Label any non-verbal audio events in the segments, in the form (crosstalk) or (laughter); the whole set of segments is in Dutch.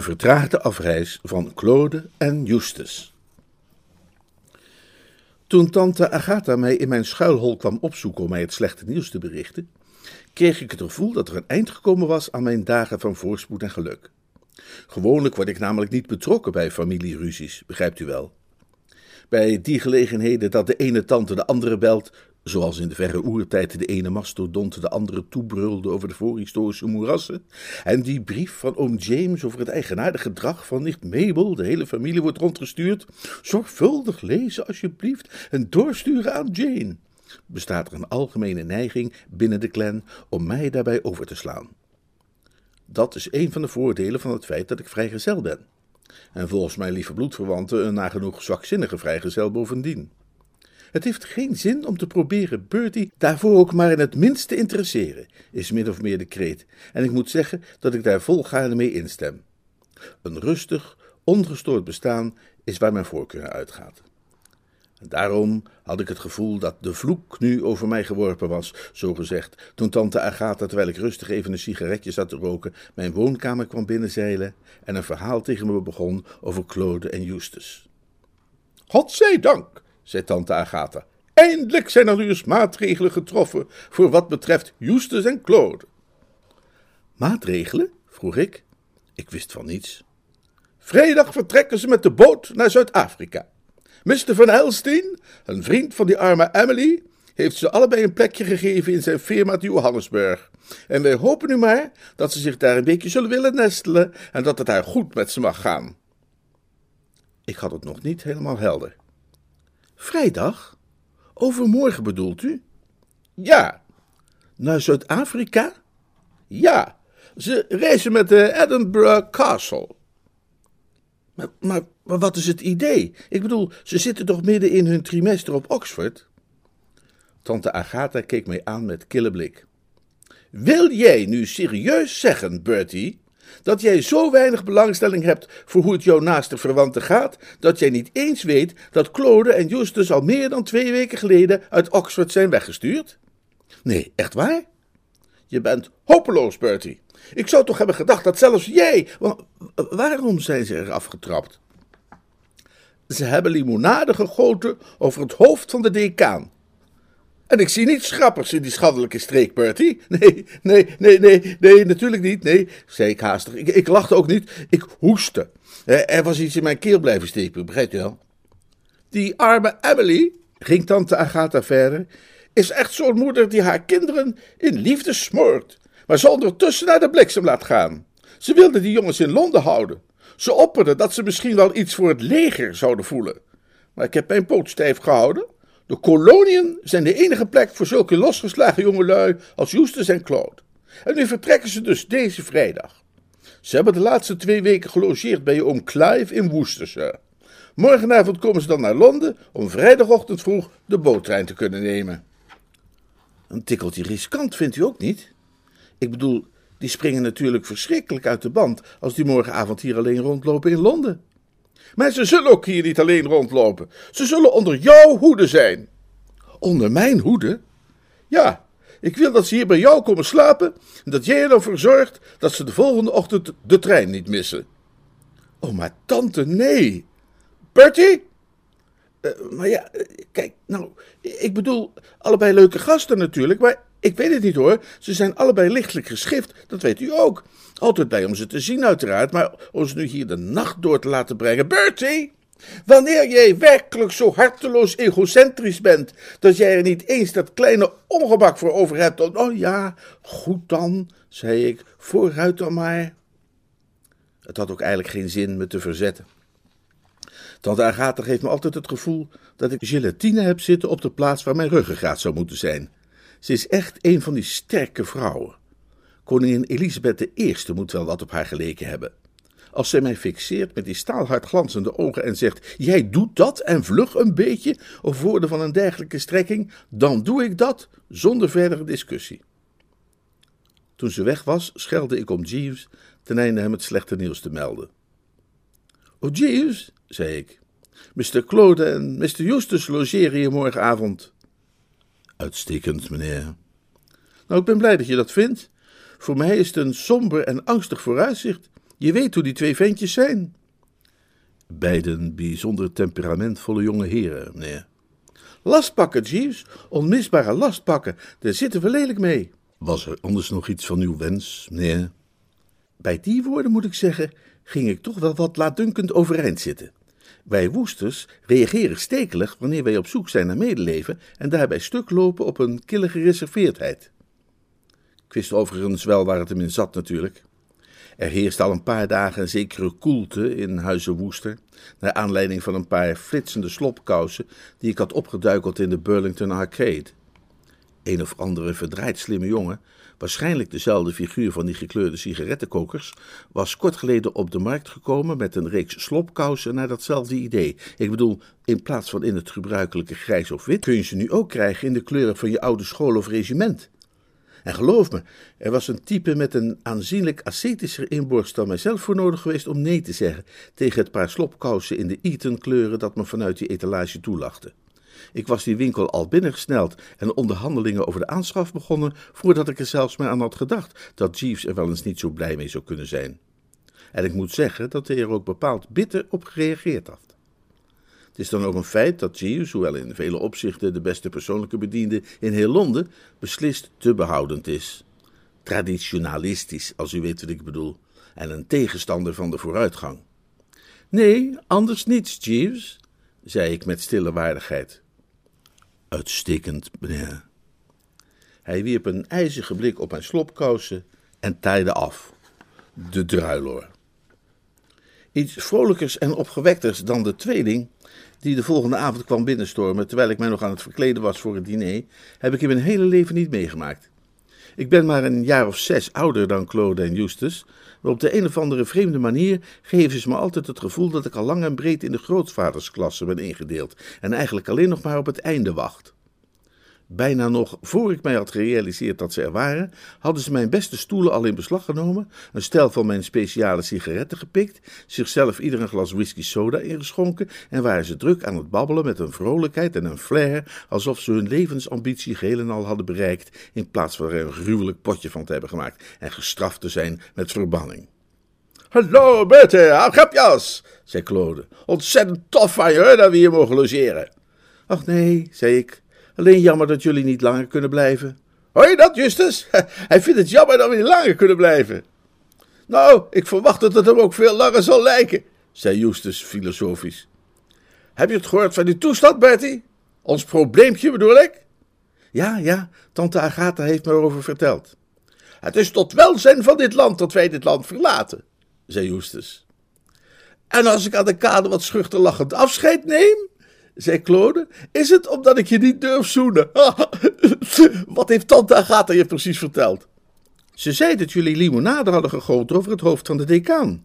De vertraagde afreis van Claude en Justus. Toen tante Agatha mij in mijn schuilhol kwam opzoeken om mij het slechte nieuws te berichten, kreeg ik het gevoel dat er een eind gekomen was aan mijn dagen van voorspoed en geluk. Gewoonlijk word ik namelijk niet betrokken bij familieruzies, begrijpt u wel. Bij die gelegenheden dat de ene tante de andere belt, zoals in de verre oertijd de ene mastodont de andere toebrulde over de voorhistorische moerassen, en die brief van oom James over het eigenaardige gedrag van nicht Mabel, de hele familie wordt rondgestuurd, zorgvuldig lezen alsjeblieft en doorsturen aan Jane, bestaat er een algemene neiging binnen de clan om mij daarbij over te slaan. Dat is een van de voordelen van het feit dat ik vrijgezel ben. En volgens mijn lieve bloedverwanten een nagenoeg zwakzinnige vrijgezel bovendien. Het heeft geen zin om te proberen Bertie daarvoor ook maar in het minst te interesseren, is min of meer de kreet, en ik moet zeggen dat ik daar volgaarne mee instem. Een rustig, ongestoord bestaan is waar mijn voorkeur uitgaat. Daarom had ik het gevoel dat de vloek nu over mij geworpen was, zo gezegd, toen tante Agatha, terwijl ik rustig even een sigaretje zat te roken, mijn woonkamer kwam binnenzeilen en een verhaal tegen me begon over Claude en Justus. dank, zei tante Agatha. Eindelijk zijn er nu eens maatregelen getroffen voor wat betreft Justus en Claude. Maatregelen? vroeg ik. Ik wist van niets. Vrijdag vertrekken ze met de boot naar Zuid-Afrika. Mr. Van Elsteen, een vriend van die arme Emily, heeft ze allebei een plekje gegeven in zijn firma te Johannesburg. En wij hopen nu maar dat ze zich daar een beetje zullen willen nestelen en dat het haar goed met ze mag gaan. Ik had het nog niet helemaal helder. Vrijdag? Overmorgen bedoelt u? Ja. Naar Zuid-Afrika? Ja. Ze reizen met de Edinburgh Castle. Maar, maar, maar wat is het idee? Ik bedoel, ze zitten toch midden in hun trimester op Oxford? Tante Agatha keek mij aan met kille blik. Wil jij nu serieus zeggen, Bertie, dat jij zo weinig belangstelling hebt voor hoe het jouw naaste verwanten gaat, dat jij niet eens weet dat Claude en Justus al meer dan twee weken geleden uit Oxford zijn weggestuurd? Nee, echt waar? Je bent hopeloos, Bertie. Ik zou toch hebben gedacht dat zelfs jij. Waarom zijn ze er afgetrapt? Ze hebben limonade gegoten over het hoofd van de decaan. En ik zie niets grappigs in die schandelijke streek, Bertie. (laughs) Nee, nee, nee, nee, nee, natuurlijk niet. Nee, zei ik haastig. Ik, ik lachte ook niet. Ik hoestte. Er was iets in mijn keel blijven steken, begrijpt u wel? Die arme Emily, ging tante Agatha verder, is echt zo'n moeder die haar kinderen in liefde smoort maar ze ondertussen naar de bliksem laat gaan. Ze wilde die jongens in Londen houden. Ze opperde dat ze misschien wel iets voor het leger zouden voelen. Maar ik heb mijn poot stijf gehouden. De koloniën zijn de enige plek voor zulke losgeslagen jongelui als Justus en Claude. En nu vertrekken ze dus deze vrijdag. Ze hebben de laatste twee weken gelogeerd bij je oom Clive in Worcestershire. Morgenavond komen ze dan naar Londen om vrijdagochtend vroeg de boottrein te kunnen nemen. Een tikkeltje riskant, vindt u ook niet? Ik bedoel, die springen natuurlijk verschrikkelijk uit de band als die morgenavond hier alleen rondlopen in Londen. Maar ze zullen ook hier niet alleen rondlopen. Ze zullen onder jouw hoede zijn. Onder mijn hoede? Ja, ik wil dat ze hier bij jou komen slapen en dat jij ervoor zorgt dat ze de volgende ochtend de trein niet missen. Oh, maar tante, nee. Bertie? Uh, maar ja, eh, kijk, nou, ik bedoel, allebei leuke gasten natuurlijk, maar ik weet het niet hoor. Ze zijn allebei lichtelijk geschift, dat weet u ook. Altijd blij om ze te zien, uiteraard, maar ze nu hier de nacht door te laten brengen. Bertie! Wanneer jij werkelijk zo harteloos egocentrisch bent, dat jij er niet eens dat kleine ongemak voor over hebt, oh ja, goed dan, zei ik, vooruit dan maar. Het had ook eigenlijk geen zin me te verzetten. Tante Agatha geeft me altijd het gevoel dat ik gelatine heb zitten op de plaats waar mijn ruggengraat zou moeten zijn. Ze is echt een van die sterke vrouwen. Koningin Elisabeth I moet wel wat op haar geleken hebben. als zij mij fixeert met die staalhard glanzende ogen en zegt: Jij doet dat en vlug een beetje, of woorden van een dergelijke strekking, dan doe ik dat zonder verdere discussie. Toen ze weg was, schelde ik om Jeeves ten einde hem het slechte nieuws te melden. Oh, Jeeves, zei ik, Mr. Claude en Mr. Justus logeren hier morgenavond. Uitstekend, meneer. Nou, ik ben blij dat je dat vindt. Voor mij is het een somber en angstig vooruitzicht. Je weet hoe die twee ventjes zijn. Beiden bijzonder temperamentvolle jonge heren, meneer. Lastpakken, Jeeves, onmisbare lastpakken, daar zitten we lelijk mee. Was er anders nog iets van uw wens, meneer? Bij die woorden moet ik zeggen, ging ik toch wel wat laatdunkend overeind zitten. Wij woesters reageren stekelig wanneer wij op zoek zijn naar medeleven en daarbij stuk lopen op een kille gereserveerdheid. Ik wist overigens wel waar het hem in zat natuurlijk. Er heerst al een paar dagen een zekere koelte in Huizen Woester, naar aanleiding van een paar flitsende slopkousen die ik had opgeduikeld in de Burlington Arcade. Een of andere verdraaid slimme jongen, waarschijnlijk dezelfde figuur van die gekleurde sigarettenkokers, was kort geleden op de markt gekomen met een reeks slopkousen naar datzelfde idee. Ik bedoel, in plaats van in het gebruikelijke grijs of wit, kun je ze nu ook krijgen in de kleuren van je oude school of regiment. En geloof me, er was een type met een aanzienlijk ascetischer inborst dan mijzelf voor nodig geweest om nee te zeggen tegen het paar slopkousen in de Eton kleuren dat me vanuit die etalage toelachte. Ik was die winkel al binnengesneld en onderhandelingen over de aanschaf begonnen voordat ik er zelfs maar aan had gedacht dat Jeeves er wel eens niet zo blij mee zou kunnen zijn. En ik moet zeggen dat hij er ook bepaald bitter op gereageerd had. Is dan ook een feit dat Jeeves, hoewel in vele opzichten de beste persoonlijke bediende in heel Londen, beslist te behoudend is. Traditionalistisch, als u weet wat ik bedoel, en een tegenstander van de vooruitgang. Nee, anders niets, Jeeves, zei ik met stille waardigheid. Uitstekend, meneer. Hij wierp een ijzige blik op mijn slopkousen en taaide af. De druiloor. Iets vrolijkers en opgewekters dan de tweeling, die de volgende avond kwam binnenstormen terwijl ik mij nog aan het verkleden was voor het diner, heb ik in mijn hele leven niet meegemaakt. Ik ben maar een jaar of zes ouder dan Claude en Justus, maar op de een of andere vreemde manier geven ze me altijd het gevoel dat ik al lang en breed in de grootvadersklasse ben ingedeeld en eigenlijk alleen nog maar op het einde wacht. Bijna nog voor ik mij had gerealiseerd dat ze er waren, hadden ze mijn beste stoelen al in beslag genomen, een stel van mijn speciale sigaretten gepikt, zichzelf ieder een glas whisky soda ingeschonken en waren ze druk aan het babbelen met een vrolijkheid en een flair, alsof ze hun levensambitie geheel en al hadden bereikt, in plaats van er een gruwelijk potje van te hebben gemaakt en gestraft te zijn met verbanning. Hallo, Berthe, augapjas, zei Claude. Ontzettend tof van je, dat we hier mogen logeren. Ach nee, zei ik. Alleen jammer dat jullie niet langer kunnen blijven. Hoor je dat, Justus? (laughs) Hij vindt het jammer dat we niet langer kunnen blijven. Nou, ik verwacht dat het hem ook veel langer zal lijken, zei Justus filosofisch. Heb je het gehoord van die toestand, Bertie? Ons probleempje bedoel ik? Ja, ja, tante Agatha heeft me erover verteld. Het is tot welzijn van dit land dat wij dit land verlaten, zei Justus. En als ik aan de kade wat schuchter lachend afscheid neem, zei Claude, is het omdat ik je niet durf zoenen? (laughs) Wat heeft tante Agatha je precies verteld? Ze zei dat jullie limonade hadden gegoten over het hoofd van de decaan.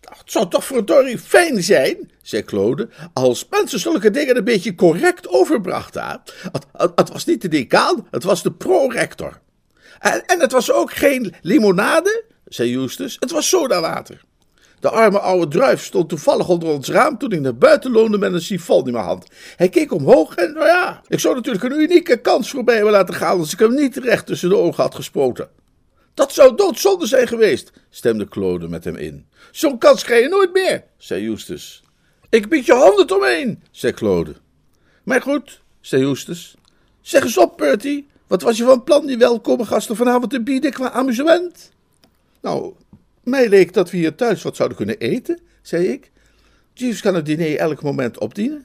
Het zou toch verdorie fijn zijn, zei Claude, als mensen zulke dingen een beetje correct overbrachten. Het, het, was niet de decaan, het was de prorector. En, en het was ook geen limonade, zei Justus, het was sodawater. De arme oude druif stond toevallig onder ons raam toen ik naar buiten loonde met een sifon in mijn hand. Hij keek omhoog en, nou ja, ik zou natuurlijk een unieke kans voorbij hebben laten gaan als ik hem niet recht tussen de ogen had gespoten. Dat zou doodzonde zijn geweest, stemde Claude met hem in. Zo'n kans krijg je nooit meer, zei Justus. Ik bied je honderd omheen, zei Claude. Maar goed, zei Justus. Zeg eens op, Bertie, wat was je van plan die welkome gasten vanavond te bieden qua amusement? Nou, mij leek dat we hier thuis wat zouden kunnen eten, zei ik. Jeeves kan het diner elk moment opdienen.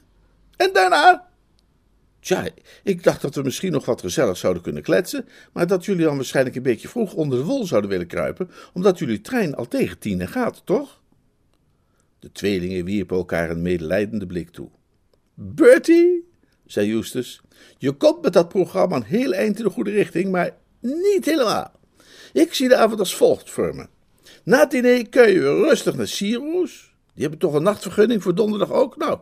En daarna? Tja, ik dacht dat we misschien nog wat gezellig zouden kunnen kletsen, maar dat jullie dan waarschijnlijk een beetje vroeg onder de wol zouden willen kruipen, omdat jullie trein al tegen tienen gaat, toch? De tweelingen wierpen elkaar een medelijdende blik toe. Bertie, zei Justus, je komt met dat programma een heel eind in de goede richting, maar niet helemaal. Ik zie de avond als volgt voor. Na het diner kun je rustig naar Siro's. Die hebben toch een nachtvergunning voor donderdag ook? Nou,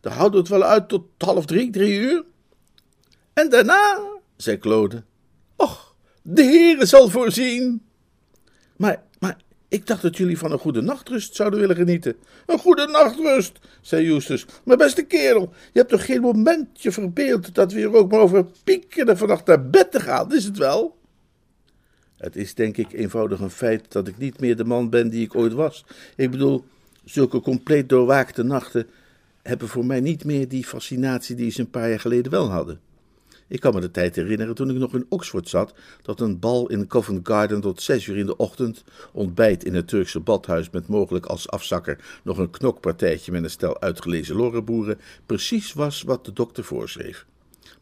dan houden we het wel uit tot half drie, drie uur. En daarna, zei Claude, och, de heren zal voorzien. Maar, maar ik dacht dat jullie van een goede nachtrust zouden willen genieten. Een goede nachtrust, zei Justus. Maar beste kerel, je hebt toch geen momentje verbeeld dat we hier ook maar over piekeren vannacht naar bed te gaan, is het wel? Het is denk ik eenvoudig een feit dat ik niet meer de man ben die ik ooit was. Ik bedoel, zulke compleet doorwaakte nachten hebben voor mij niet meer die fascinatie die ze een paar jaar geleden wel hadden. Ik kan me de tijd herinneren toen ik nog in Oxford zat, dat een bal in Covent Garden tot zes uur in de ochtend, ontbijt in het Turkse badhuis met mogelijk als afzakker nog een knokpartijtje met een stel uitgelezen lorrenboeren, precies was wat de dokter voorschreef.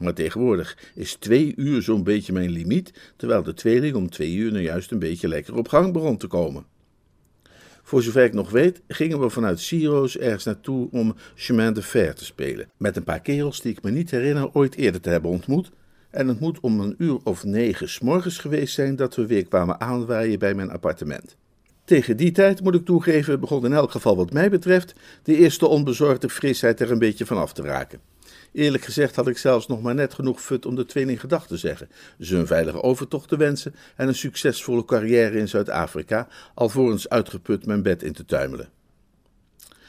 Maar tegenwoordig is twee uur zo'n beetje mijn limiet, terwijl de tweeling om twee uur nou juist een beetje lekker op gang begon te komen. Voor zover ik nog weet, gingen we vanuit Siro's ergens naartoe om chemin de fer te spelen. Met een paar kerels die ik me niet herinner ooit eerder te hebben ontmoet. En het moet om een uur of negen s'morgens geweest zijn dat we weer kwamen aanwaaien bij mijn appartement. Tegen die tijd, moet ik toegeven, begon in elk geval wat mij betreft de eerste onbezorgde frisheid er een beetje van af te raken. Eerlijk gezegd had ik zelfs nog maar net genoeg fut om de tweeling gedag te zeggen, ze een veilige overtocht te wensen en een succesvolle carrière in Zuid-Afrika, alvorens uitgeput mijn bed in te tuimelen.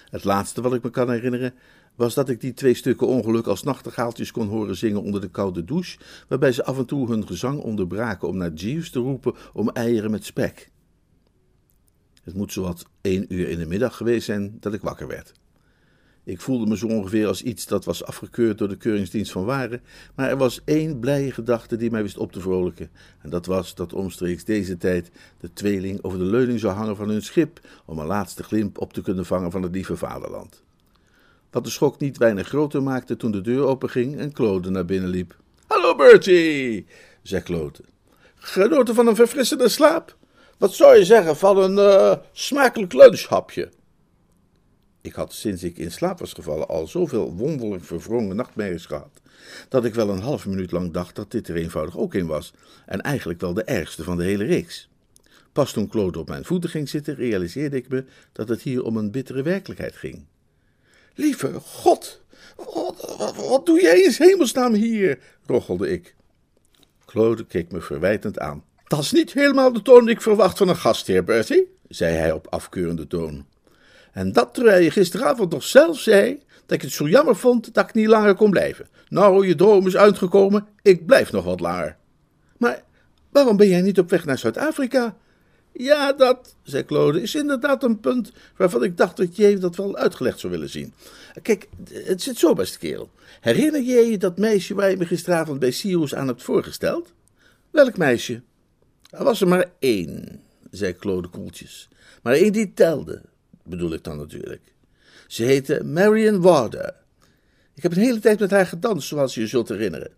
Het laatste wat ik me kan herinneren was dat ik die twee stukken ongeluk als nachtegaaltjes kon horen zingen onder de koude douche, waarbij ze af en toe hun gezang onderbraken om naar Jeeves te roepen om eieren met spek. Het moet zowat één uur in de middag geweest zijn dat ik wakker werd. Ik voelde me zo ongeveer als iets dat was afgekeurd door de keuringsdienst van waren, maar er was één blije gedachte die mij wist op te vrolijken, en dat was dat omstreeks deze tijd de tweeling over de leuning zou hangen van hun schip, om een laatste glimp op te kunnen vangen van het lieve vaderland. Wat de schok niet weinig groter maakte toen de deur openging en Claude naar binnen liep. Hallo Bertie, zei Claude. Genoten van een verfrissende slaap? Wat zou je zeggen van een uh, smakelijk lunchhapje? Ik had sinds ik in slaap was gevallen al zoveel wonderlijk verwrongen nachtmerries gehad, dat ik wel een half minuut lang dacht dat dit er eenvoudig ook een was, en eigenlijk wel de ergste van de hele reeks. Pas toen Claude op mijn voeten ging zitten, realiseerde ik me dat het hier om een bittere werkelijkheid ging. Lieve God, wat doe jij in hemelsnaam hier? rochelde ik. Claude keek me verwijtend aan. Dat is niet helemaal de toon die ik verwacht van een gastheer, Bertie, zei hij op afkeurende toon. En dat terwijl je gisteravond nog zelf zei dat ik het zo jammer vond dat ik niet langer kon blijven. Nou, je droom is uitgekomen, ik blijf nog wat langer. Maar waarom ben jij niet op weg naar Zuid-Afrika? Ja, dat, zei Claude, is inderdaad een punt waarvan ik dacht dat je dat wel uitgelegd zou willen zien. Kijk, het zit zo, beste kerel. Herinner je je dat meisje waar je me gisteravond bij Sirius aan hebt voorgesteld? Welk meisje? Er was er maar één, zei Claude koeltjes. Maar één die telde bedoel ik dan natuurlijk. Ze heette Marion Warder. Ik heb een hele tijd met haar gedanst, zoals je je zult herinneren.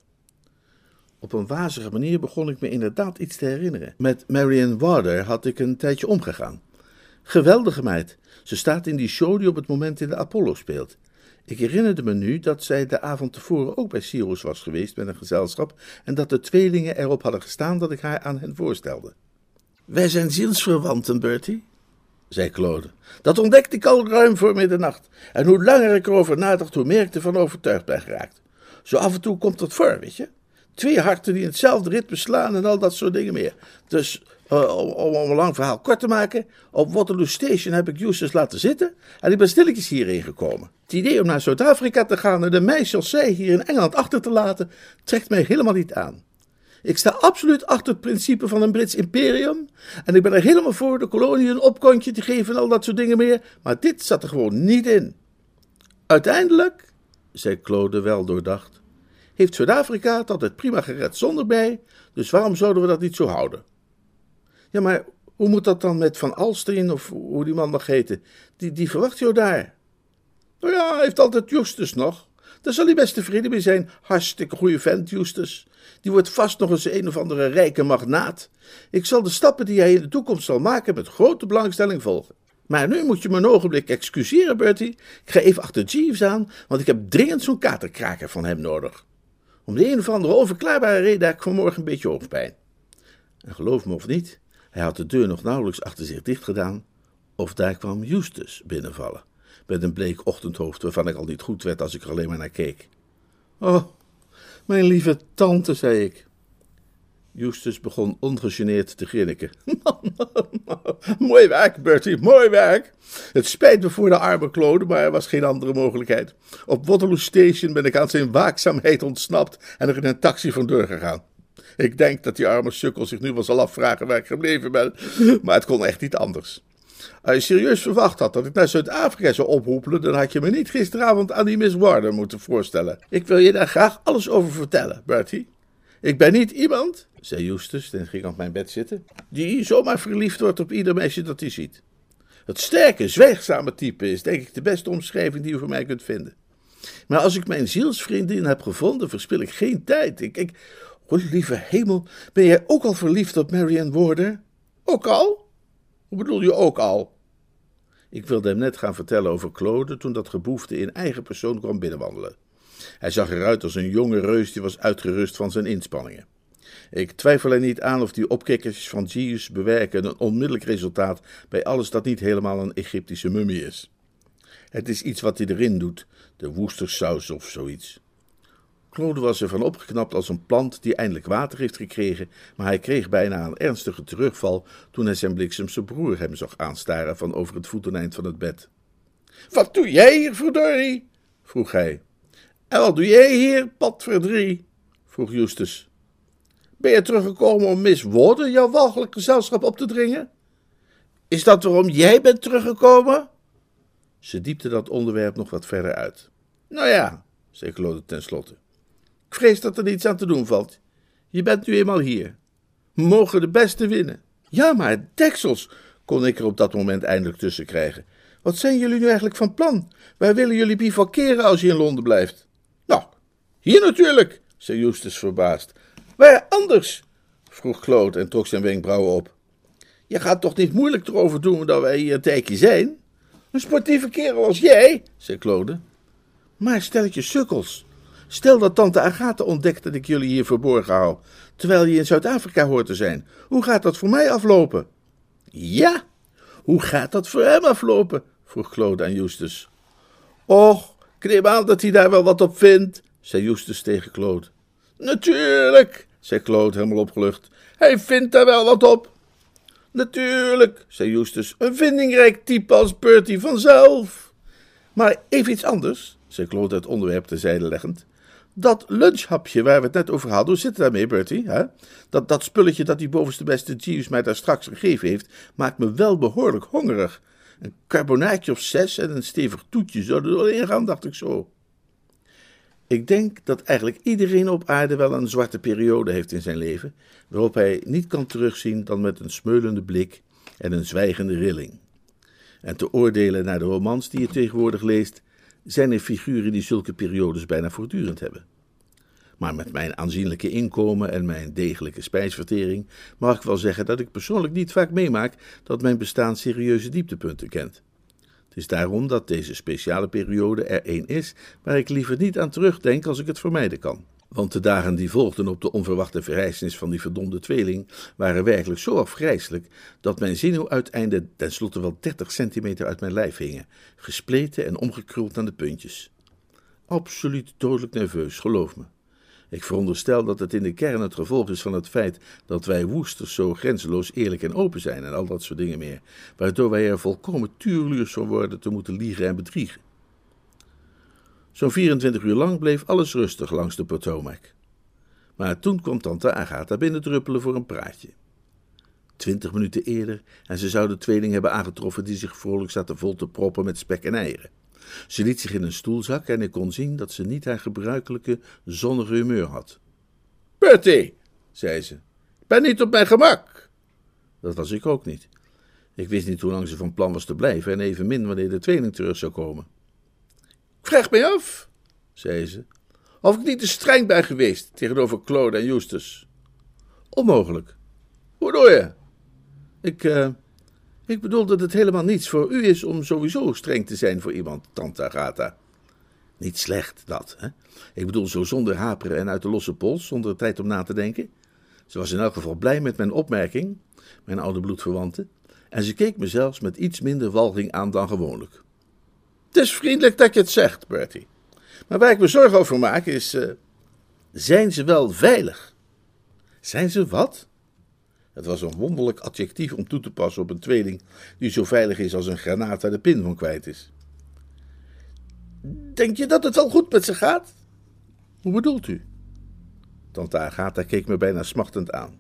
Op een wazige manier begon ik me inderdaad iets te herinneren. Met Marion Warder had ik een tijdje omgegaan. Geweldige meid. Ze staat in die show die op het moment in de Apollo speelt. Ik herinnerde me nu dat zij de avond tevoren ook bij Cyrus was geweest met een gezelschap en dat de tweelingen erop hadden gestaan dat ik haar aan hen voorstelde. Wij zijn zielsverwanten, Bertie, zei Claude. Dat ontdekte ik al ruim voor middernacht. En hoe langer ik erover nadacht, hoe meer ik ervan overtuigd ben geraakt. Zo af en toe komt dat voor, weet je. Twee harten die in hetzelfde ritme slaan en al dat soort dingen meer. Dus, uh, om, om, een lang verhaal kort te maken, op Waterloo Station heb ik Justus laten zitten en ik ben stilletjes hierheen gekomen. Het idee om naar Zuid-Afrika te gaan en de meisje als zij hier in Engeland achter te laten, trekt mij helemaal niet aan. Ik sta absoluut achter het principe van een Brits imperium. En ik ben er helemaal voor de kolonie een opkontje te geven en al dat soort dingen meer. Maar dit zat er gewoon niet in. Uiteindelijk, zei Claude wel doordacht, heeft Zuid-Afrika het altijd prima gered zonder mij. Dus waarom zouden we dat niet zo houden? Ja, maar hoe moet dat dan met Van Alstrin of hoe die man mag heten? Die, die verwacht jou daar. Nou ja, hij heeft altijd Justus nog. Daar zal hij best tevreden mee zijn. Hartstikke goede vent, Justus. Die wordt vast nog eens een of andere rijke magnaat. Ik zal de stappen die hij in de toekomst zal maken met grote belangstelling volgen. Maar nu moet je me een ogenblik excuseren, Bertie. Ik ga even achter Jeeves aan, want ik heb dringend zo'n katerkraker van hem nodig. Om de een of andere onverklaarbare reden heb ik vanmorgen een beetje hoofdpijn. En geloof me of niet, Hij had de deur nog nauwelijks achter zich dicht gedaan, of daar kwam Justus binnenvallen, met een bleek ochtendhoofd waarvan ik al niet goed werd als ik er alleen maar naar keek. Oh, mijn lieve tante, zei ik. Justus begon ongegeneerd te grinniken. (laughs) mooi werk, Bertie, mooi werk. Het spijt me voor de arme Claude, maar er was geen andere mogelijkheid. Op Waterloo Station ben ik aan zijn waakzaamheid ontsnapt en er in een taxi vandoor gegaan. Ik denk dat die arme sukkel zich nu wel zal afvragen waar ik gebleven ben, maar het kon echt niet anders. Als je serieus verwacht had dat ik naar Zuid-Afrika zou ophoepelen, dan had je me niet gisteravond aan die Miss Warden moeten voorstellen. Ik wil je daar graag alles over vertellen, Bertie. Ik ben niet iemand, zei Justus en ging op mijn bed zitten, die zomaar verliefd wordt op ieder meisje dat hij ziet. Het sterke, zwijgzame type is denk ik de beste omschrijving die u voor mij kunt vinden. Maar als ik mijn zielsvriendin heb gevonden, verspil ik geen tijd. Ik, ik, lieve hemel, ben jij ook al verliefd op Marianne Warder? Ook al? Hoe bedoel je ook al? Ik wilde hem net gaan vertellen over Claude toen dat geboefte in eigen persoon kwam binnenwandelen. Hij zag eruit als een jonge reus die was uitgerust van zijn inspanningen. Ik twijfel er niet aan of die opkikkers van Gius bewerken een onmiddellijk resultaat bij alles dat niet helemaal een Egyptische mummie is. Het is iets wat hij erin doet, de woestersaus of zoiets. Claude was ervan opgeknapt als een plant die eindelijk water heeft gekregen, maar hij kreeg bijna een ernstige terugval toen hij zijn bliksemse broer hem zag aanstaren van over het voeteneind van het bed. Wat doe jij hier, verdorie? vroeg hij. En wat doe jij hier, patverdrie? vroeg Justus. Ben je teruggekomen om Miss Warden jouw walgelijk gezelschap op te dringen? Is dat waarom jij bent teruggekomen? Ze diepte dat onderwerp nog wat verder uit. Nou ja, zei Claude tenslotte. Vrees dat er niets aan te doen valt. Je bent nu eenmaal hier. Mogen de beste winnen. Ja, maar deksels, kon ik er op dat moment eindelijk tussen krijgen. Wat zijn jullie nu eigenlijk van plan? Waar willen jullie bivakeren als je in Londen blijft? Nou, hier natuurlijk, zei Justus verbaasd. Waar anders? vroeg Claude en trok zijn wenkbrauwen op. Je gaat toch niet moeilijk erover doen dat wij hier een tijdje zijn? Een sportieve kerel als jij, zei Claude. Maar stel je sukkels. Stel dat tante Agatha ontdekt dat ik jullie hier verborgen hou, terwijl je in Zuid-Afrika hoort te zijn. Hoe gaat dat voor mij aflopen? Ja, hoe gaat dat voor hem aflopen? vroeg Claude aan Justus. Och, ik aan dat hij daar wel wat op vindt, zei Justus tegen Claude. Natuurlijk, zei Claude helemaal opgelucht. Hij vindt daar wel wat op. Natuurlijk, zei Justus, een vindingrijk type als Bertie vanzelf. Maar even iets anders, zei Claude het onderwerp terzijde leggend. Dat lunchhapje waar we het net over hadden, hoe zit het daarmee, Bertie? Hè? Dat, dat spulletje dat die bovenste beste Jeeves mij daar straks gegeven heeft, maakt me wel behoorlijk hongerig. Een carbonaatje of zes en een stevig toetje zouden er gaan, dacht ik zo. Ik denk dat eigenlijk iedereen op aarde wel een zwarte periode heeft in zijn leven, waarop hij niet kan terugzien dan met een smeulende blik en een zwijgende rilling. En te oordelen naar de romans die je tegenwoordig leest, zijn er figuren die zulke periodes bijna voortdurend hebben. Maar met mijn aanzienlijke inkomen en mijn degelijke spijsvertering mag ik wel zeggen dat ik persoonlijk niet vaak meemaak dat mijn bestaan serieuze dieptepunten kent. Het is daarom dat deze speciale periode er één is waar ik liever niet aan terugdenk als ik het vermijden kan. Want de dagen die volgden op de onverwachte verrijzenis van die verdomde tweeling waren werkelijk zo afgrijselijk dat mijn zenuwuiteinden tenslotte wel 30 centimeter uit mijn lijf hingen, gespleten en omgekruld aan de puntjes. Absoluut dodelijk nerveus, geloof me. Ik veronderstel dat het in de kern het gevolg is van het feit dat wij woesters zo grenzeloos eerlijk en open zijn en al dat soort dingen meer, waardoor wij er volkomen tuurluurs van worden te moeten liegen en bedriegen. Zo'n 24 uur lang bleef alles rustig langs de Potomac. Maar toen kwam tante Agatha binnendruppelen voor een praatje. Twintig minuten eerder en ze zou de tweeling hebben aangetroffen die zich vrolijk zaten vol te proppen met spek en eieren. Ze liet zich in een stoel zakken en ik kon zien dat ze niet haar gebruikelijke zonnige humeur had. Bertie, zei ze, ik ben niet op mijn gemak. Dat was ik ook niet. Ik wist niet hoe lang ze van plan was te blijven en evenmin wanneer de tweeling terug zou komen. Vraag mij af, zei ze, of ik niet te streng ben geweest tegenover Claude en Justus. Onmogelijk. Hoe doe je? Ik, uh, ik bedoel dat het helemaal niets voor u is om sowieso streng te zijn voor iemand, tante Agatha. Niet slecht, dat, hè? Ik bedoel zo zonder haperen en uit de losse pols, zonder tijd om na te denken. Ze was in elk geval blij met mijn opmerking, mijn oude bloedverwante, en ze keek me zelfs met iets minder walging aan dan gewoonlijk. Het is vriendelijk dat je het zegt, Bertie. Maar waar ik me zorgen over maak is, uh, zijn ze wel veilig? Zijn ze wat? Het was een wonderlijk adjectief om toe te passen op een tweeling die zo veilig is als een granaat waar de pin van kwijt is. Denk je dat het wel goed met ze gaat? Hoe bedoelt u? Tante Agatha keek me bijna smachtend aan.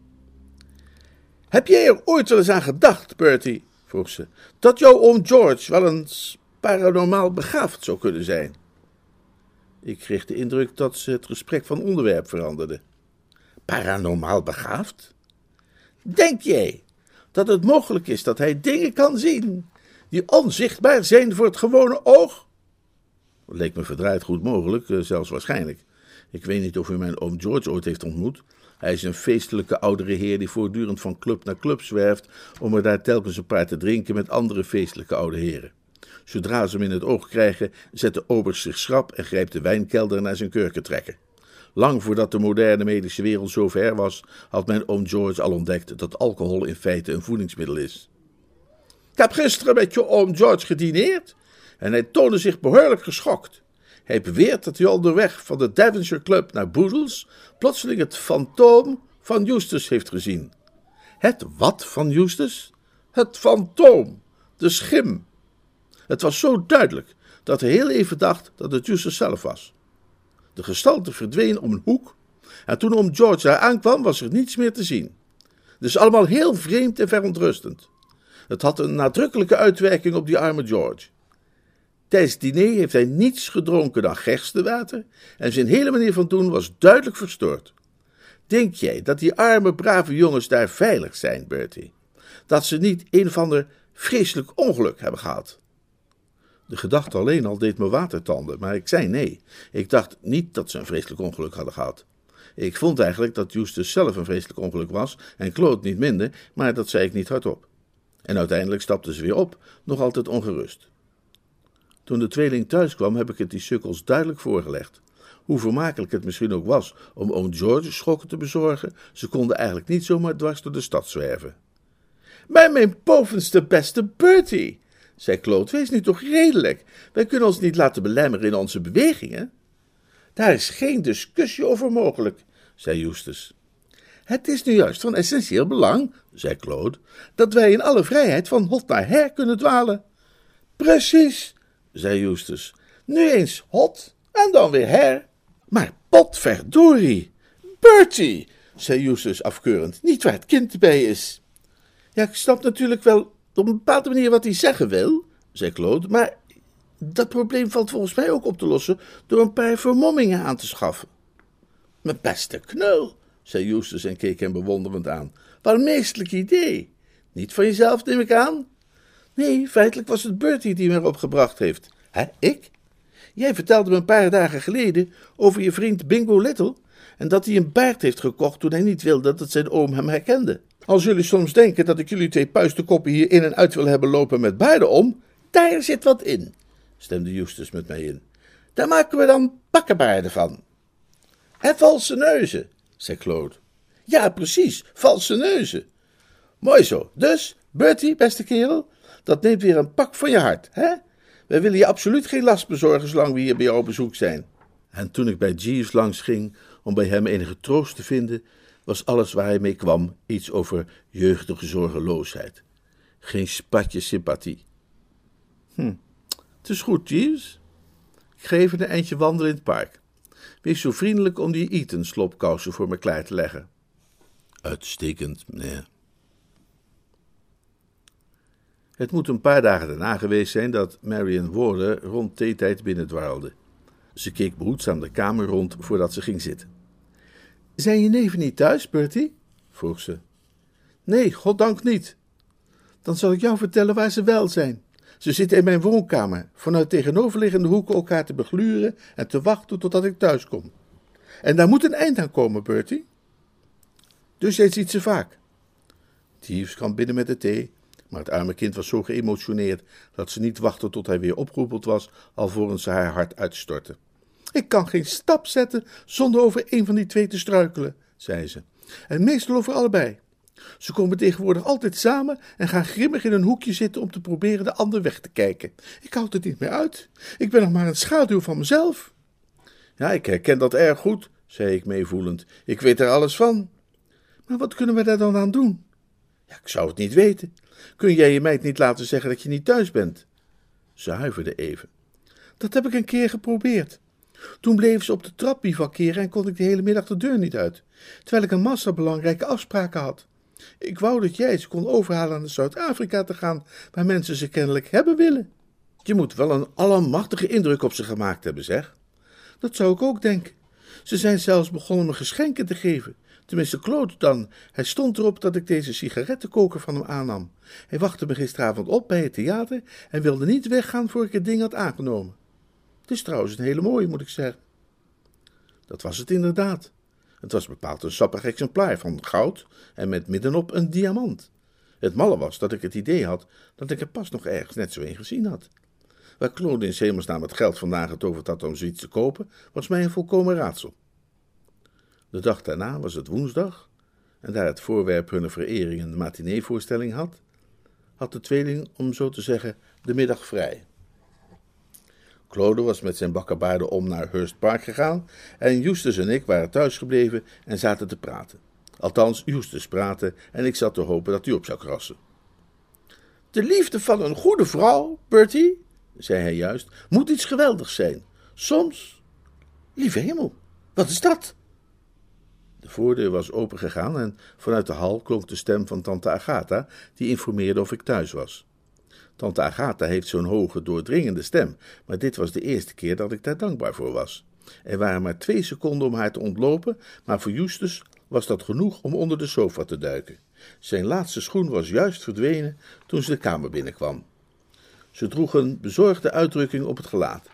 Heb jij er ooit wel eens aan gedacht, Bertie, vroeg ze, dat jouw oom George wel eens paranormaal begaafd zou kunnen zijn? Ik kreeg de indruk dat ze het gesprek van onderwerp veranderde. Paranormaal begaafd? Denk jij dat het mogelijk is dat hij dingen kan zien die onzichtbaar zijn voor het gewone oog? Dat leek me verdraaid goed mogelijk, eh, zelfs waarschijnlijk. Ik weet niet of u mijn oom George ooit heeft ontmoet. Hij is een feestelijke oudere heer die voortdurend van club naar club zwerft om er daar telkens een paar te drinken met andere feestelijke oude heren. Zodra ze hem in het oog krijgen, zet de oberst zich schrap en grijpt de wijnkelder naar zijn kurken trekken. Lang voordat de moderne medische wereld zo ver was, had mijn oom George al ontdekt dat alcohol in feite een voedingsmiddel is. Ik heb gisteren met je oom George gedineerd en hij toonde zich behoorlijk geschokt. Hij beweert dat hij onderweg van de Devonshire Club naar Boodles plotseling het fantoom van Eustace heeft gezien. Het wat van Eustace? Het fantoom, de schim. Het was zo duidelijk dat hij heel even dacht dat het Eustace zelf was. De gestalte verdween om een hoek en toen oom George daar aankwam was er niets meer te zien. Dus allemaal heel vreemd en verontrustend. Het had een nadrukkelijke uitwerking op die arme George. Tijdens het diner heeft hij niets gedronken dan gerstewater en zijn hele manier van doen was duidelijk verstoord. Denk jij dat die arme, brave jongens daar veilig zijn, Bertie? Dat ze niet een of ander vreselijk ongeluk hebben gehad? De gedachte alleen al deed me watertanden, maar ik zei nee. Ik dacht niet dat ze een vreselijk ongeluk hadden gehad. Ik vond eigenlijk dat Justus zelf een vreselijk ongeluk was en Claude niet minder, maar dat zei ik niet hardop. En uiteindelijk stapten ze weer op, nog altijd ongerust. Toen de tweeling thuis kwam, heb ik het die sukkels duidelijk voorgelegd. Hoe vermakelijk het misschien ook was om oom George schokken te bezorgen, ze konden eigenlijk niet zomaar dwars door de stad zwerven. Maar mijn bovenste beste Bertie, zei Claude, wees nu toch redelijk. Wij kunnen ons niet laten belemmeren in onze bewegingen. Daar is geen discussie over mogelijk, zei Justus. Het is nu juist van essentieel belang, zei Claude, dat wij in alle vrijheid van hot naar her kunnen dwalen. Precies, zei Justus. Nu eens hot en dan weer her. Maar potverdorie, Bertie, zei Justus afkeurend, niet waar het kind bij is. Ja, ik snap natuurlijk wel op een bepaalde manier wat hij zeggen wil, zei Claude, maar dat probleem valt volgens mij ook op te lossen door een paar vermommingen aan te schaffen. Mijn beste knul, zei Justus en keek hem bewonderend aan. Wat een meestelijk idee. Niet van jezelf, neem ik aan? Nee, feitelijk was het Bertie die me erop gebracht heeft. Hè, ik? Jij vertelde me een paar dagen geleden over je vriend Bingo Little en dat hij een baard heeft gekocht toen hij niet wilde dat zijn oom hem herkende. Als jullie soms denken dat ik jullie twee puistenkoppen hier in en uit wil hebben lopen met baarden om, daar zit wat in, stemde Justus met mij in. Daar maken we dan bakkenbaarden van. En valse neuzen, zei Claude. Ja, precies, valse neuzen. Mooi zo. Dus, Bertie, beste kerel, dat neemt weer een pak van je hart, hè? Wij willen je absoluut geen last bezorgen zolang we hier bij jou op bezoek zijn. En toen ik bij Jeeves langs ging om bij hem enige troost te vinden, was alles waar hij mee kwam iets over jeugdige zorgeloosheid. Geen spatje sympathie. Hm, het is goed, Jeeves. Ik ga even een eindje wandelen in het park. Wees zo vriendelijk om die Eton slopkousen voor me klaar te leggen. Uitstekend, meneer. Het moet een paar dagen daarna geweest zijn dat Marion Warder rond theetijd binnendwarrelde. Ze keek behoedzaam de kamer rond voordat ze ging zitten. Zijn je neven niet thuis, Bertie? vroeg ze. Nee, goddank niet. Dan zal ik jou vertellen waar ze wel zijn. Ze zitten in mijn woonkamer, vanuit tegenoverliggende hoeken elkaar te begluren en te wachten totdat ik thuis kom. En daar moet een eind aan komen, Bertie. Dus jij ziet ze vaak. Jeeves kwam binnen met de thee maar het arme kind was zo geëmotioneerd dat ze niet wachtte tot hij weer opgeroepeld was, alvorens ze haar hart uitstortte. Ik kan geen stap zetten zonder over een van die twee te struikelen, zei ze. En meestal over allebei. Ze komen tegenwoordig altijd samen en gaan grimmig in een hoekje zitten om te proberen de ander weg te kijken. Ik houd het niet meer uit. Ik ben nog maar een schaduw van mezelf. Ja, ik herken dat erg goed, zei ik meevoelend. Ik weet er alles van. Maar wat kunnen we daar dan aan doen? Ja, ik zou het niet weten. Kun jij je meid niet laten zeggen dat je niet thuis bent? Ze huiverde even. Dat heb ik een keer geprobeerd. Toen bleef ze op de trap bivakeren en kon ik de hele middag de deur niet uit, terwijl ik een massa belangrijke afspraken had. Ik wou dat jij ze kon overhalen naar Zuid-Afrika te gaan, waar mensen ze kennelijk hebben willen. Je moet wel een allemachtige indruk op ze gemaakt hebben, zeg. Dat zou ik ook denken. Ze zijn zelfs begonnen me geschenken te geven. Tenminste, Claude dan. Hij stond erop dat ik deze sigarettenkoker van hem aannam. Hij wachtte me gisteravond op bij het theater en wilde niet weggaan voor ik het ding had aangenomen. Het is trouwens een hele mooie, moet ik zeggen. Dat was het inderdaad. Het was bepaald een sappig exemplaar van goud en met middenop een diamant. Het malle was dat ik het idee had dat ik er pas nog ergens net zo een gezien had. Waar Claude in hemelsnaam het geld vandaan getoverd had om zoiets te kopen, was mij een volkomen raadsel. De dag daarna was het woensdag, en daar het voorwerp hunne verering een matineevoorstelling had, had de tweeling, om zo te zeggen, de middag vrij. Claude was met zijn bakkenbaarden om naar Hurst Park gegaan en Justus en ik waren thuisgebleven en zaten te praten. Althans, Justus praatte en ik zat te hopen dat hij op zou krassen. De liefde van een goede vrouw, Bertie, zei hij juist, moet iets geweldigs zijn. Soms. Lieve hemel, wat is dat? De voordeur was opengegaan en vanuit de hal klonk de stem van tante Agatha, die informeerde of ik thuis was. Tante Agatha heeft zo'n hoge, doordringende stem, maar dit was de eerste keer dat ik daar dankbaar voor was. Er waren maar twee seconden om haar te ontlopen, maar voor Justus was dat genoeg om onder de sofa te duiken. Zijn laatste schoen was juist verdwenen toen ze de kamer binnenkwam. Ze droeg een bezorgde uitdrukking op het gelaat.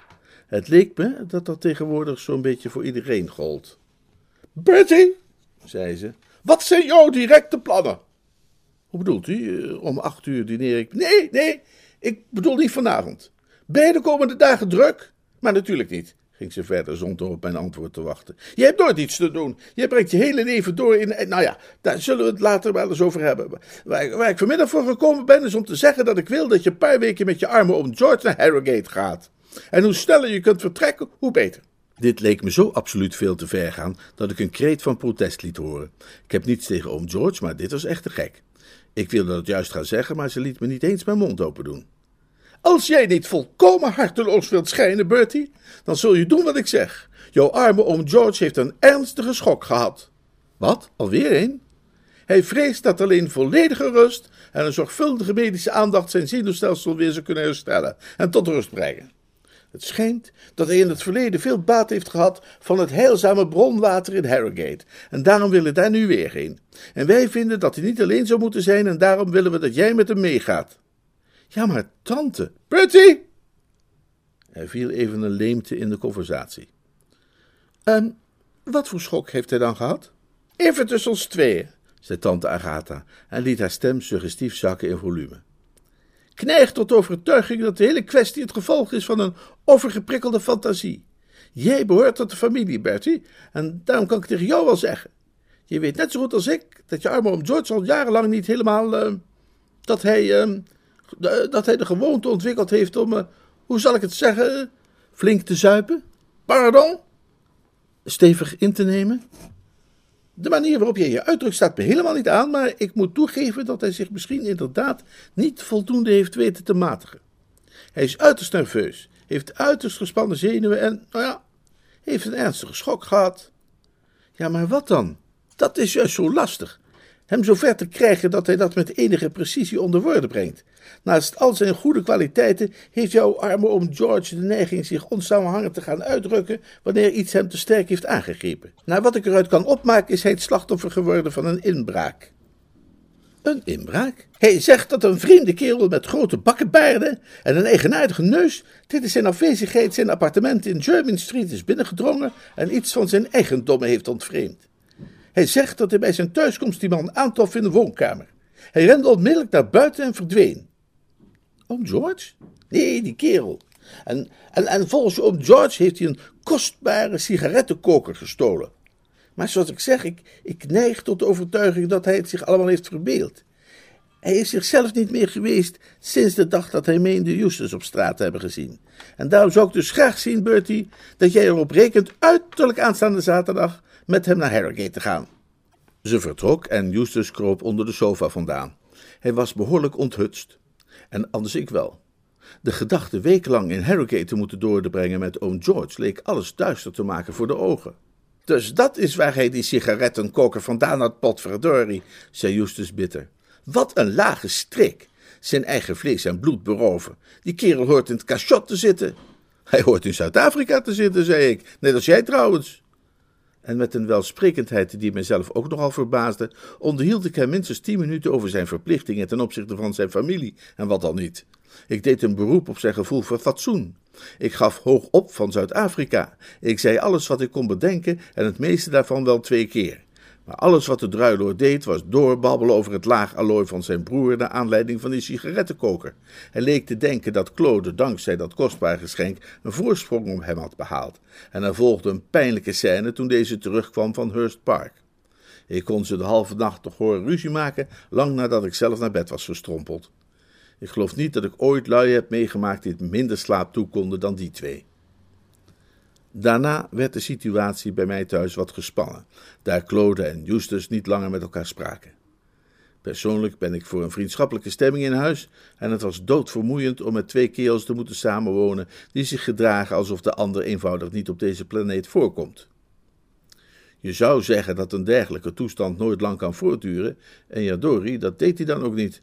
Het leek me dat dat tegenwoordig zo'n beetje voor iedereen gold. Bertie, zei ze, wat zijn jouw directe plannen? Hoe bedoelt u? Eh, om acht uur dineer ik. Nee, nee, ik bedoel niet vanavond. Ben de komende dagen druk? Maar natuurlijk niet, ging ze verder zonder op mijn antwoord te wachten. Je hebt nooit iets te doen. Je brengt je hele leven door in. Nou ja, daar zullen we het later wel eens over hebben. Waar, waar ik vanmiddag voor gekomen ben, is om te zeggen dat ik wil dat je een paar weken met je armen om George naar Harrogate gaat. En hoe sneller je kunt vertrekken, hoe beter. Dit leek me zo absoluut veel te ver gaan dat ik een kreet van protest liet horen. Ik heb niets tegen oom George, maar dit was echt te gek. Ik wilde dat juist gaan zeggen, maar ze liet me niet eens mijn mond open doen. Als jij niet volkomen harteloos wilt schijnen, Bertie, dan zul je doen wat ik zeg. Jouw arme oom George heeft een ernstige schok gehad. Wat? Alweer een? Hij vreest dat alleen volledige rust en een zorgvuldige medische aandacht zijn zenuwstelsel weer zou kunnen herstellen en tot rust brengen. Het schijnt dat hij in het verleden veel baat heeft gehad van het heilzame bronwater in Harrogate. En daarom wil hij daar nu weer heen. En wij vinden dat hij niet alleen zou moeten zijn en daarom willen we dat jij met hem meegaat. Ja, maar tante. Bertie! Er viel even een leemte in de conversatie. En wat voor schok heeft hij dan gehad? Even tussen ons tweeën, zei tante Agatha en liet haar stem suggestief zakken in volume kneigt tot overtuiging dat de hele kwestie het gevolg is van een overgeprikkelde fantasie. Jij behoort tot de familie, Bertie, en daarom kan ik tegen jou wel zeggen. Je weet net zo goed als ik dat je arme oom George al jarenlang niet helemaal. Uh, dat, hij, uh, dat hij de gewoonte ontwikkeld heeft om. Uh, hoe zal ik het zeggen? Flink te zuipen? Pardon? Stevig in te nemen? De manier waarop je je uitdrukt staat me helemaal niet aan, maar ik moet toegeven dat hij zich misschien inderdaad niet voldoende heeft weten te matigen. Hij is uiterst nerveus, heeft uiterst gespannen zenuwen en, nou ja, heeft een ernstige schok gehad. Ja, maar wat dan? Dat is juist zo lastig hem zover te krijgen dat hij dat met enige precisie onder woorden brengt. Naast al zijn goede kwaliteiten heeft jouw arme oom George de neiging zich onsamenhangend te gaan uitdrukken wanneer iets hem te sterk heeft aangegrepen. Naar wat ik eruit kan opmaken is hij het slachtoffer geworden van een inbraak. Een inbraak? Hij zegt dat een vreemde kerel met grote bakkenbaarden en een eigenaardige neus tijdens zijn afwezigheid zijn appartement in Jermyn Street is binnengedrongen en iets van zijn eigendommen heeft ontvreemd. Hij zegt dat hij bij zijn thuiskomst die man aantrof in de woonkamer. Hij rende onmiddellijk naar buiten en verdween. Oom George? Nee, die kerel. En, en, en volgens oom George heeft hij een kostbare sigarettenkoker gestolen. Maar zoals ik zeg, ik, ik neig tot de overtuiging dat hij het zich allemaal heeft verbeeld. Hij is zichzelf niet meer geweest sinds de dag dat hij meende Justus op straat te hebben gezien. En daarom zou ik dus graag zien, Bertie, dat jij erop rekent uiterlijk aanstaande zaterdag met hem naar Harrogate te gaan. Ze vertrok en Justus kroop onder de sofa vandaan. Hij was behoorlijk onthutst. En anders ik wel. De gedachte wekenlang in Harrogate te moeten doorbrengen met oom George leek alles duister te maken voor de ogen. Dus dat is waar hij die sigarettenkoker vandaan had, potverdorie, zei Justus bitter. Wat een lage strik. Zijn eigen vlees en bloed beroven. Die kerel hoort in het cachot te zitten. Hij hoort in Zuid-Afrika te zitten, zei ik. Net als jij trouwens. En met een welsprekendheid die mijzelf ook nogal verbaasde, onderhield ik hem minstens tien minuten over zijn verplichtingen ten opzichte van zijn familie en wat dan niet. Ik deed een beroep op zijn gevoel voor fatsoen. Ik gaf hoog op van Zuid-Afrika. Ik zei alles wat ik kon bedenken en het meeste daarvan wel twee keer. Maar alles wat de druiloor deed was doorbabbelen over het laag allooi van zijn broer naar aanleiding van die sigarettenkoker. Hij leek te denken dat Claude dankzij dat kostbare geschenk een voorsprong op hem had behaald. En er volgde een pijnlijke scène toen deze terugkwam van Hurst Park. Ik kon ze de halve nacht toch horen ruzie maken, lang nadat ik zelf naar bed was verstrompeld. Ik geloof niet dat ik ooit lui heb meegemaakt die het minder slaap toekonden dan die twee. Daarna werd de situatie bij mij thuis wat gespannen, daar Claude en Justus niet langer met elkaar spraken. Persoonlijk ben ik voor een vriendschappelijke stemming in huis en het was doodvermoeiend om met twee kerels te moeten samenwonen die zich gedragen alsof de ander eenvoudig niet op deze planeet voorkomt. Je zou zeggen dat een dergelijke toestand nooit lang kan voortduren, en ja, Dori, dat deed hij dan ook niet.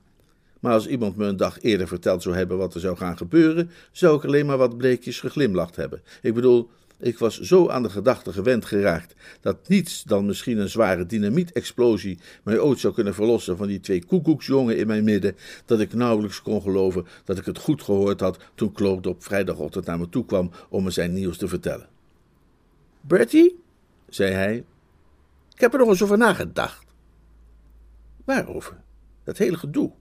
Maar als iemand me een dag eerder verteld zou hebben wat er zou gaan gebeuren, zou ik alleen maar wat bleekjes geglimlacht hebben. Ik bedoel, ik was zo aan de gedachte gewend geraakt dat niets dan misschien een zware dynamietexplosie mij ooit zou kunnen verlossen van die twee koekoeksjongen in mijn midden, dat ik nauwelijks kon geloven dat ik het goed gehoord had toen Claude op vrijdagochtend naar me toe kwam om me zijn nieuws te vertellen. Bertie, zei hij, ik heb er nog eens over nagedacht. Waarover? Dat hele gedoe.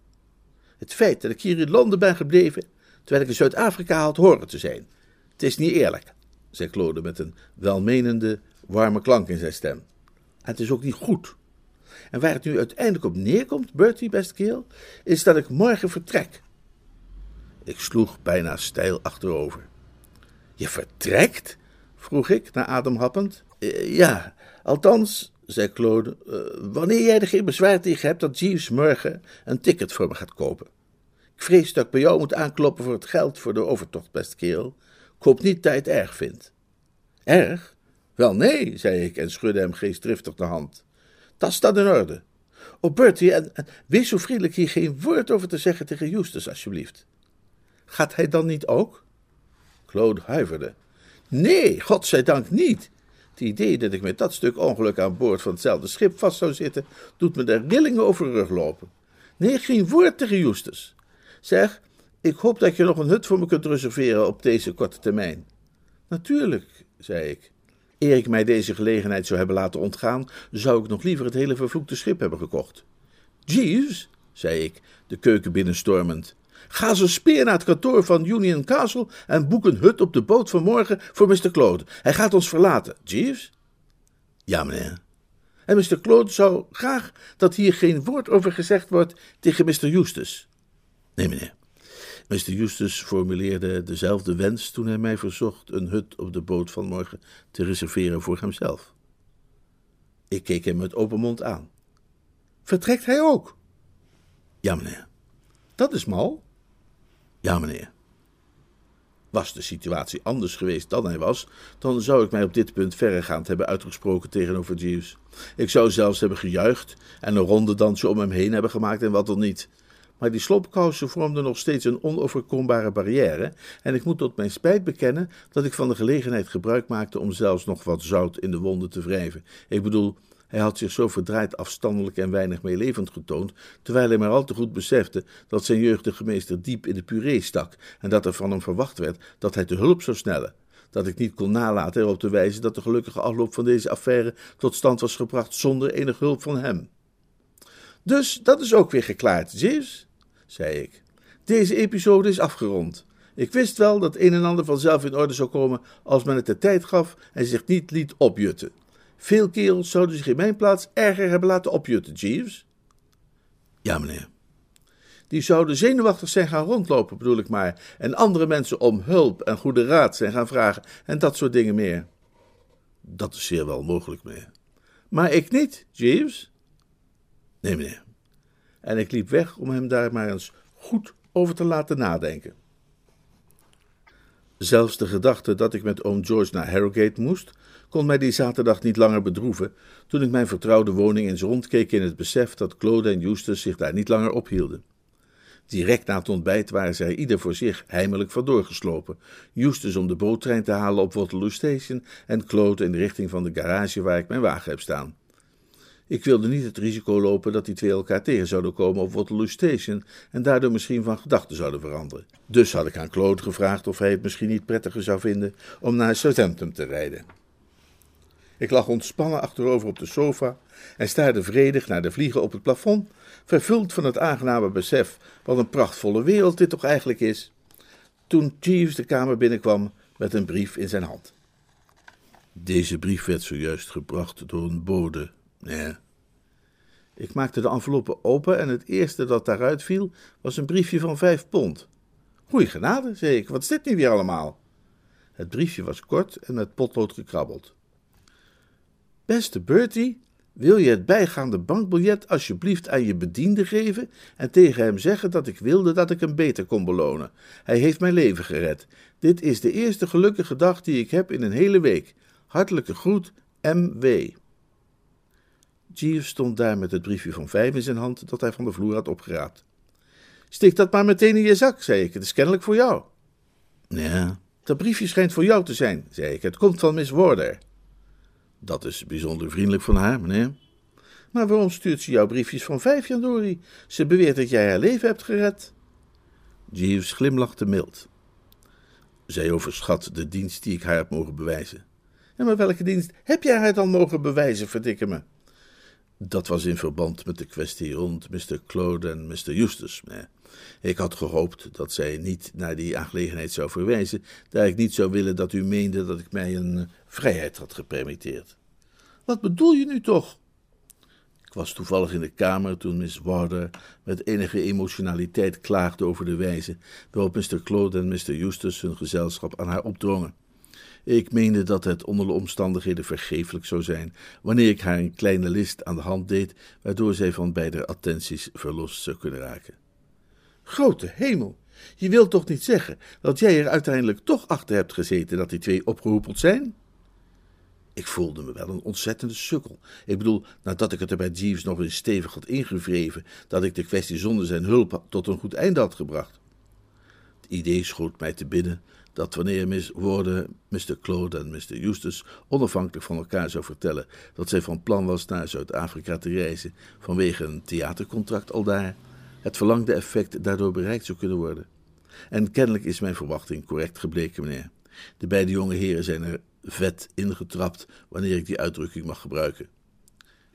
Het feit dat ik hier in Londen ben gebleven, terwijl ik in Zuid-Afrika had horen te zijn. Het is niet eerlijk zei Claude met een welmenende, warme klank in zijn stem. Het is ook niet goed. En waar het nu uiteindelijk op neerkomt, Bertie, beste keel, is dat ik morgen vertrek. Ik sloeg bijna stijl achterover. Je vertrekt? vroeg ik, naar adem happend. Eh, ja, althans, zei Claude, uh, wanneer jij er geen bezwaar tegen hebt dat Jeeves morgen een ticket voor me gaat kopen. Ik vrees dat ik bij jou moet aankloppen voor het geld voor de overtocht, beste kerel. Het erg vindt. Erg? Wel nee, zei ik en schudde hem geestdriftig de hand. Dat staat in orde. Oh, Bertie, en, wees zo vriendelijk hier geen woord over te zeggen tegen Justus, alsjeblieft. Gaat hij dan niet ook? Claude huiverde. Nee, godzijdank niet. Het idee dat ik met dat stuk ongeluk aan boord van hetzelfde schip vast zou zitten, doet me de rillingen over de rug lopen. Nee, geen woord tegen Justus. Zeg, ik hoop dat je nog een hut voor me kunt reserveren op deze korte termijn. Natuurlijk, zei ik. Eer ik mij deze gelegenheid zou hebben laten ontgaan, zou ik nog liever het hele vervloekte schip hebben gekocht. Jeeves, zei ik, de keuken binnenstormend, ga zo speer naar het kantoor van Union Castle en boek een hut op de boot van morgen voor Mr. Claude. Hij gaat ons verlaten. Jeeves? Ja, meneer. En Mr. Claude zou graag dat hier geen woord over gezegd wordt tegen Mr. Eustace. Nee, meneer. Mr. Justus formuleerde dezelfde wens toen hij mij verzocht een hut op de boot van morgen te reserveren voor hemzelf. Ik keek hem met open mond aan. Vertrekt hij ook? Ja, meneer. Dat is mal. Ja, meneer. Was de situatie anders geweest dan hij was, dan zou ik mij op dit punt verregaand hebben uitgesproken tegenover Jeeves. Ik zou zelfs hebben gejuicht en een ronde dansje om hem heen hebben gemaakt en wat dan niet maar die slopkousen vormden nog steeds een onoverkombare barrière, en ik moet tot mijn spijt bekennen dat ik van de gelegenheid gebruik maakte om zelfs nog wat zout in de wonden te wrijven. Ik bedoel, hij had zich zo verdraaid afstandelijk en weinig meelevend getoond, terwijl hij maar al te goed besefte dat zijn jeugdige meester diep in de puree stak en dat er van hem verwacht werd dat hij te hulp zou snellen. Dat ik niet kon nalaten erop te wijzen dat de gelukkige afloop van deze affaire tot stand was gebracht zonder enige hulp van hem. Dus dat is ook weer geklaard, Jeeves, zei ik. Deze episode is afgerond. Ik wist wel dat een en ander vanzelf in orde zou komen als men het de tijd gaf en zich niet liet opjutten. Veel kerels zouden zich in mijn plaats erger hebben laten opjutten, Jeeves. Ja, meneer. Die zouden zenuwachtig zijn gaan rondlopen, bedoel ik maar, en andere mensen om hulp en goede raad zijn gaan vragen en dat soort dingen meer. Dat is zeer wel mogelijk, meneer. Maar ik niet, Jeeves. Nee, meneer. En ik liep weg om hem daar maar eens goed over te laten nadenken. Zelfs de gedachte dat ik met oom George naar Harrogate moest, kon mij die zaterdag niet langer bedroeven, toen ik mijn vertrouwde woning eens rondkeek in het besef dat Claude en Eustace zich daar niet langer ophielden. Direct na het ontbijt waren zij ieder voor zich heimelijk vandoor geslopen. Eustace om de boottrein te halen op Waterloo Station en Claude in de richting van de garage waar ik mijn wagen heb staan. Ik wilde niet het risico lopen dat die twee elkaar tegen zouden komen op Waterloo Station en daardoor misschien van gedachten zouden veranderen. Dus had ik aan Claude gevraagd of hij het misschien niet prettiger zou vinden om naar Southampton te rijden. Ik lag ontspannen achterover op de sofa en staarde vredig naar de vliegen op het plafond, vervuld van het aangename besef wat een prachtvolle wereld dit toch eigenlijk is, toen Jeeves de kamer binnenkwam met een brief in zijn hand. Deze brief werd zojuist gebracht door een bode, ja. Ik maakte de enveloppe open en het eerste dat daaruit viel was een briefje van vijf pond. Goeie genade, zei ik, wat is dit nu weer allemaal? Het briefje was kort en met potlood gekrabbeld. Beste Bertie, wil je het bijgaande bankbiljet alsjeblieft aan je bediende geven en tegen hem zeggen dat ik wilde dat ik hem beter kon belonen? Hij heeft mijn leven gered. Dit is de eerste gelukkige dag die ik heb in een hele week. Hartelijke groet, M.W. Jeeves stond daar met het briefje van vijf in zijn hand dat hij van de vloer had opgeraapt. Stik dat maar meteen in je zak, zei ik. Het is kennelijk voor jou. Ja. Dat briefje schijnt voor jou te zijn, zei ik. Het komt van Miss Warder. Dat is bijzonder vriendelijk van haar, meneer. Maar waarom stuurt ze jouw briefjes van vijf, Jandori? Ze beweert dat jij haar leven hebt gered. Jeeves glimlachte mild. Zij overschat de dienst die ik haar heb mogen bewijzen. En maar welke dienst heb jij haar dan mogen bewijzen, verdikke me? Dat was in verband met de kwestie rond Mr. Claude en Mr. Eustace. Ik had gehoopt dat zij niet naar die aangelegenheid zou verwijzen, daar ik niet zou willen dat u meende dat ik mij een vrijheid had gepermitteerd. Wat bedoel je nu toch? Ik was toevallig in de kamer toen Miss Warder met enige emotionaliteit klaagde over de wijze waarop Mr. Claude en Mr. Eustace hun gezelschap aan haar opdrongen. Ik meende dat het onder de omstandigheden vergeeflijk zou zijn wanneer ik haar een kleine list aan de hand deed, waardoor zij van beide attenties verlost zou kunnen raken. Grote hemel, je wilt toch niet zeggen dat jij er uiteindelijk toch achter hebt gezeten dat die twee opgeroepeld zijn? Ik voelde me wel een ontzettende sukkel. Ik bedoel, nadat ik het er bij Jeeves nog eens stevig had ingevreven, dat ik de kwestie zonder zijn hulp tot een goed einde had gebracht. Het idee schoot mij te binnen dat wanneer Miss Warden, Mr. Claude en Mr. Eustace onafhankelijk van elkaar zou vertellen dat zij van plan was naar Zuid-Afrika te reizen vanwege een theatercontract aldaar, het verlangde effect daardoor bereikt zou kunnen worden. En kennelijk is mijn verwachting correct gebleken, meneer. De beide jonge heren zijn er vet ingetrapt, wanneer ik die uitdrukking mag gebruiken.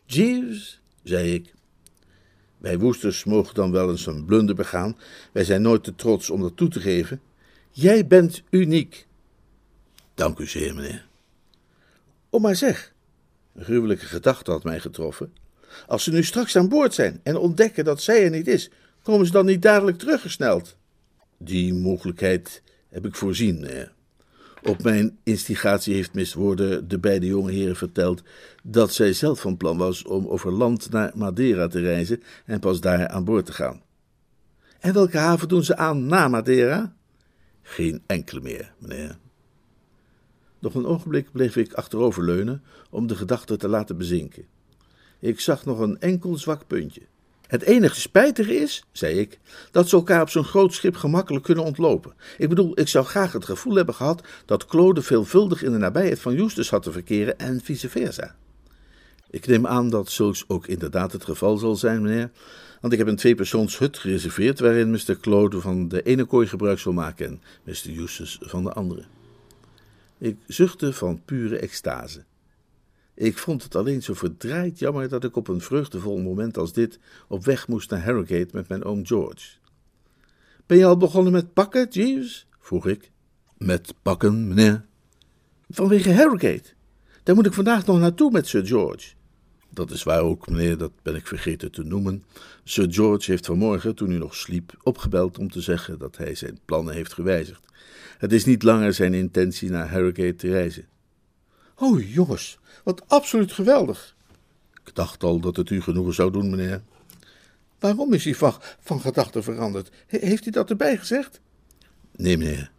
Jeeves, zei ik. Wij woesters mogen dan wel eens een blunder begaan. Wij zijn nooit te trots om dat toe te geven. Jij bent uniek. Dank u zeer, meneer. Oh, maar zeg, een gruwelijke gedachte had mij getroffen. Als ze nu straks aan boord zijn en ontdekken dat zij er niet is, komen ze dan niet dadelijk teruggesneld? Die mogelijkheid heb ik voorzien, meneer. Op mijn instigatie heeft Miss Woorden de beide jonge heren verteld dat zij zelf van plan was om over land naar Madeira te reizen en pas daar aan boord te gaan. En welke haven doen ze aan na Madeira? Geen enkele meer, meneer. Nog een ogenblik bleef ik achteroverleunen om de gedachte te laten bezinken. Ik zag nog een enkel zwak puntje. Het enige spijtige is, zei ik, dat ze elkaar op zo'n groot schip gemakkelijk kunnen ontlopen. Ik bedoel, ik zou graag het gevoel hebben gehad dat Claude veelvuldig in de nabijheid van Justus had te verkeren en vice versa. Ik neem aan dat zulks ook inderdaad het geval zal zijn, meneer, want ik heb een tweepersoons hut gereserveerd waarin Mr. Claude van de ene kooi gebruik zal maken en Mr. Justus van de andere. Ik zuchtte van pure extase. Ik vond het alleen zo verdraaid jammer dat ik op een vreugdevol moment als dit op weg moest naar Harrogate met mijn oom George. Ben je al begonnen met pakken, Jeeves? vroeg ik. Met pakken, meneer? Vanwege Harrogate. Daar moet ik vandaag nog naartoe met Sir George. Dat is waar ook, meneer, dat ben ik vergeten te noemen. Sir George heeft vanmorgen, toen u nog sliep, opgebeld om te zeggen dat hij zijn plannen heeft gewijzigd. Het is niet langer zijn intentie naar Harrogate te reizen. Oh, jongens, wat absoluut geweldig. Ik dacht al dat het u genoegen zou doen, meneer. Waarom is hij van, van gedachten veranderd? heeft hij dat erbij gezegd? Nee, meneer.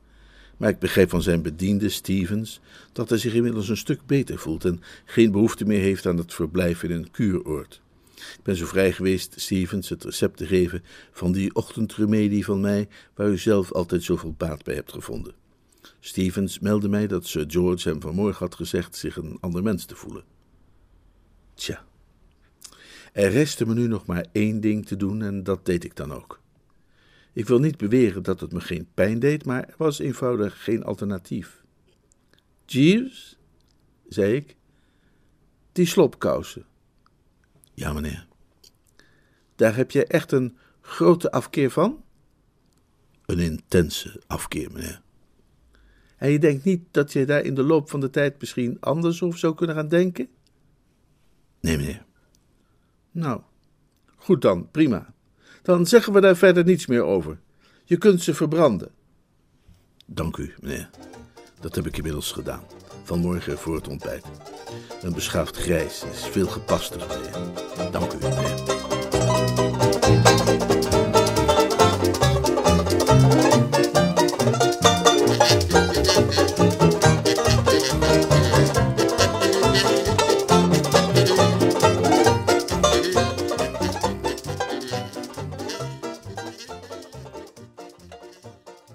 Maar ik begrijp van zijn bediende, Stevens, dat hij zich inmiddels een stuk beter voelt en geen behoefte meer heeft aan het verblijf in een kuuroord. Ik ben zo vrij geweest Stevens het recept te geven van die ochtendremedie van mij, waar u zelf altijd zoveel baat bij hebt gevonden. Stevens meldde mij dat Sir George hem vanmorgen had gezegd zich een ander mens te voelen. Tja, er restte me nu nog maar één ding te doen en dat deed ik dan ook. Ik wil niet beweren dat het me geen pijn deed, maar er was eenvoudig geen alternatief. Jeeves, zei ik, die slopkousen. Ja, meneer. Daar heb je echt een grote afkeer van? Een intense afkeer, meneer. En je denkt niet dat je daar in de loop van de tijd misschien anders over zou kunnen gaan denken? Nee, meneer. Nou, goed dan, prima. Dan zeggen we daar verder niets meer over. Je kunt ze verbranden. Dank u, meneer. Dat heb ik inmiddels gedaan. Vanmorgen voor het ontbijt. Een beschaafd grijs is veel gepaster, meneer. Dank u, meneer.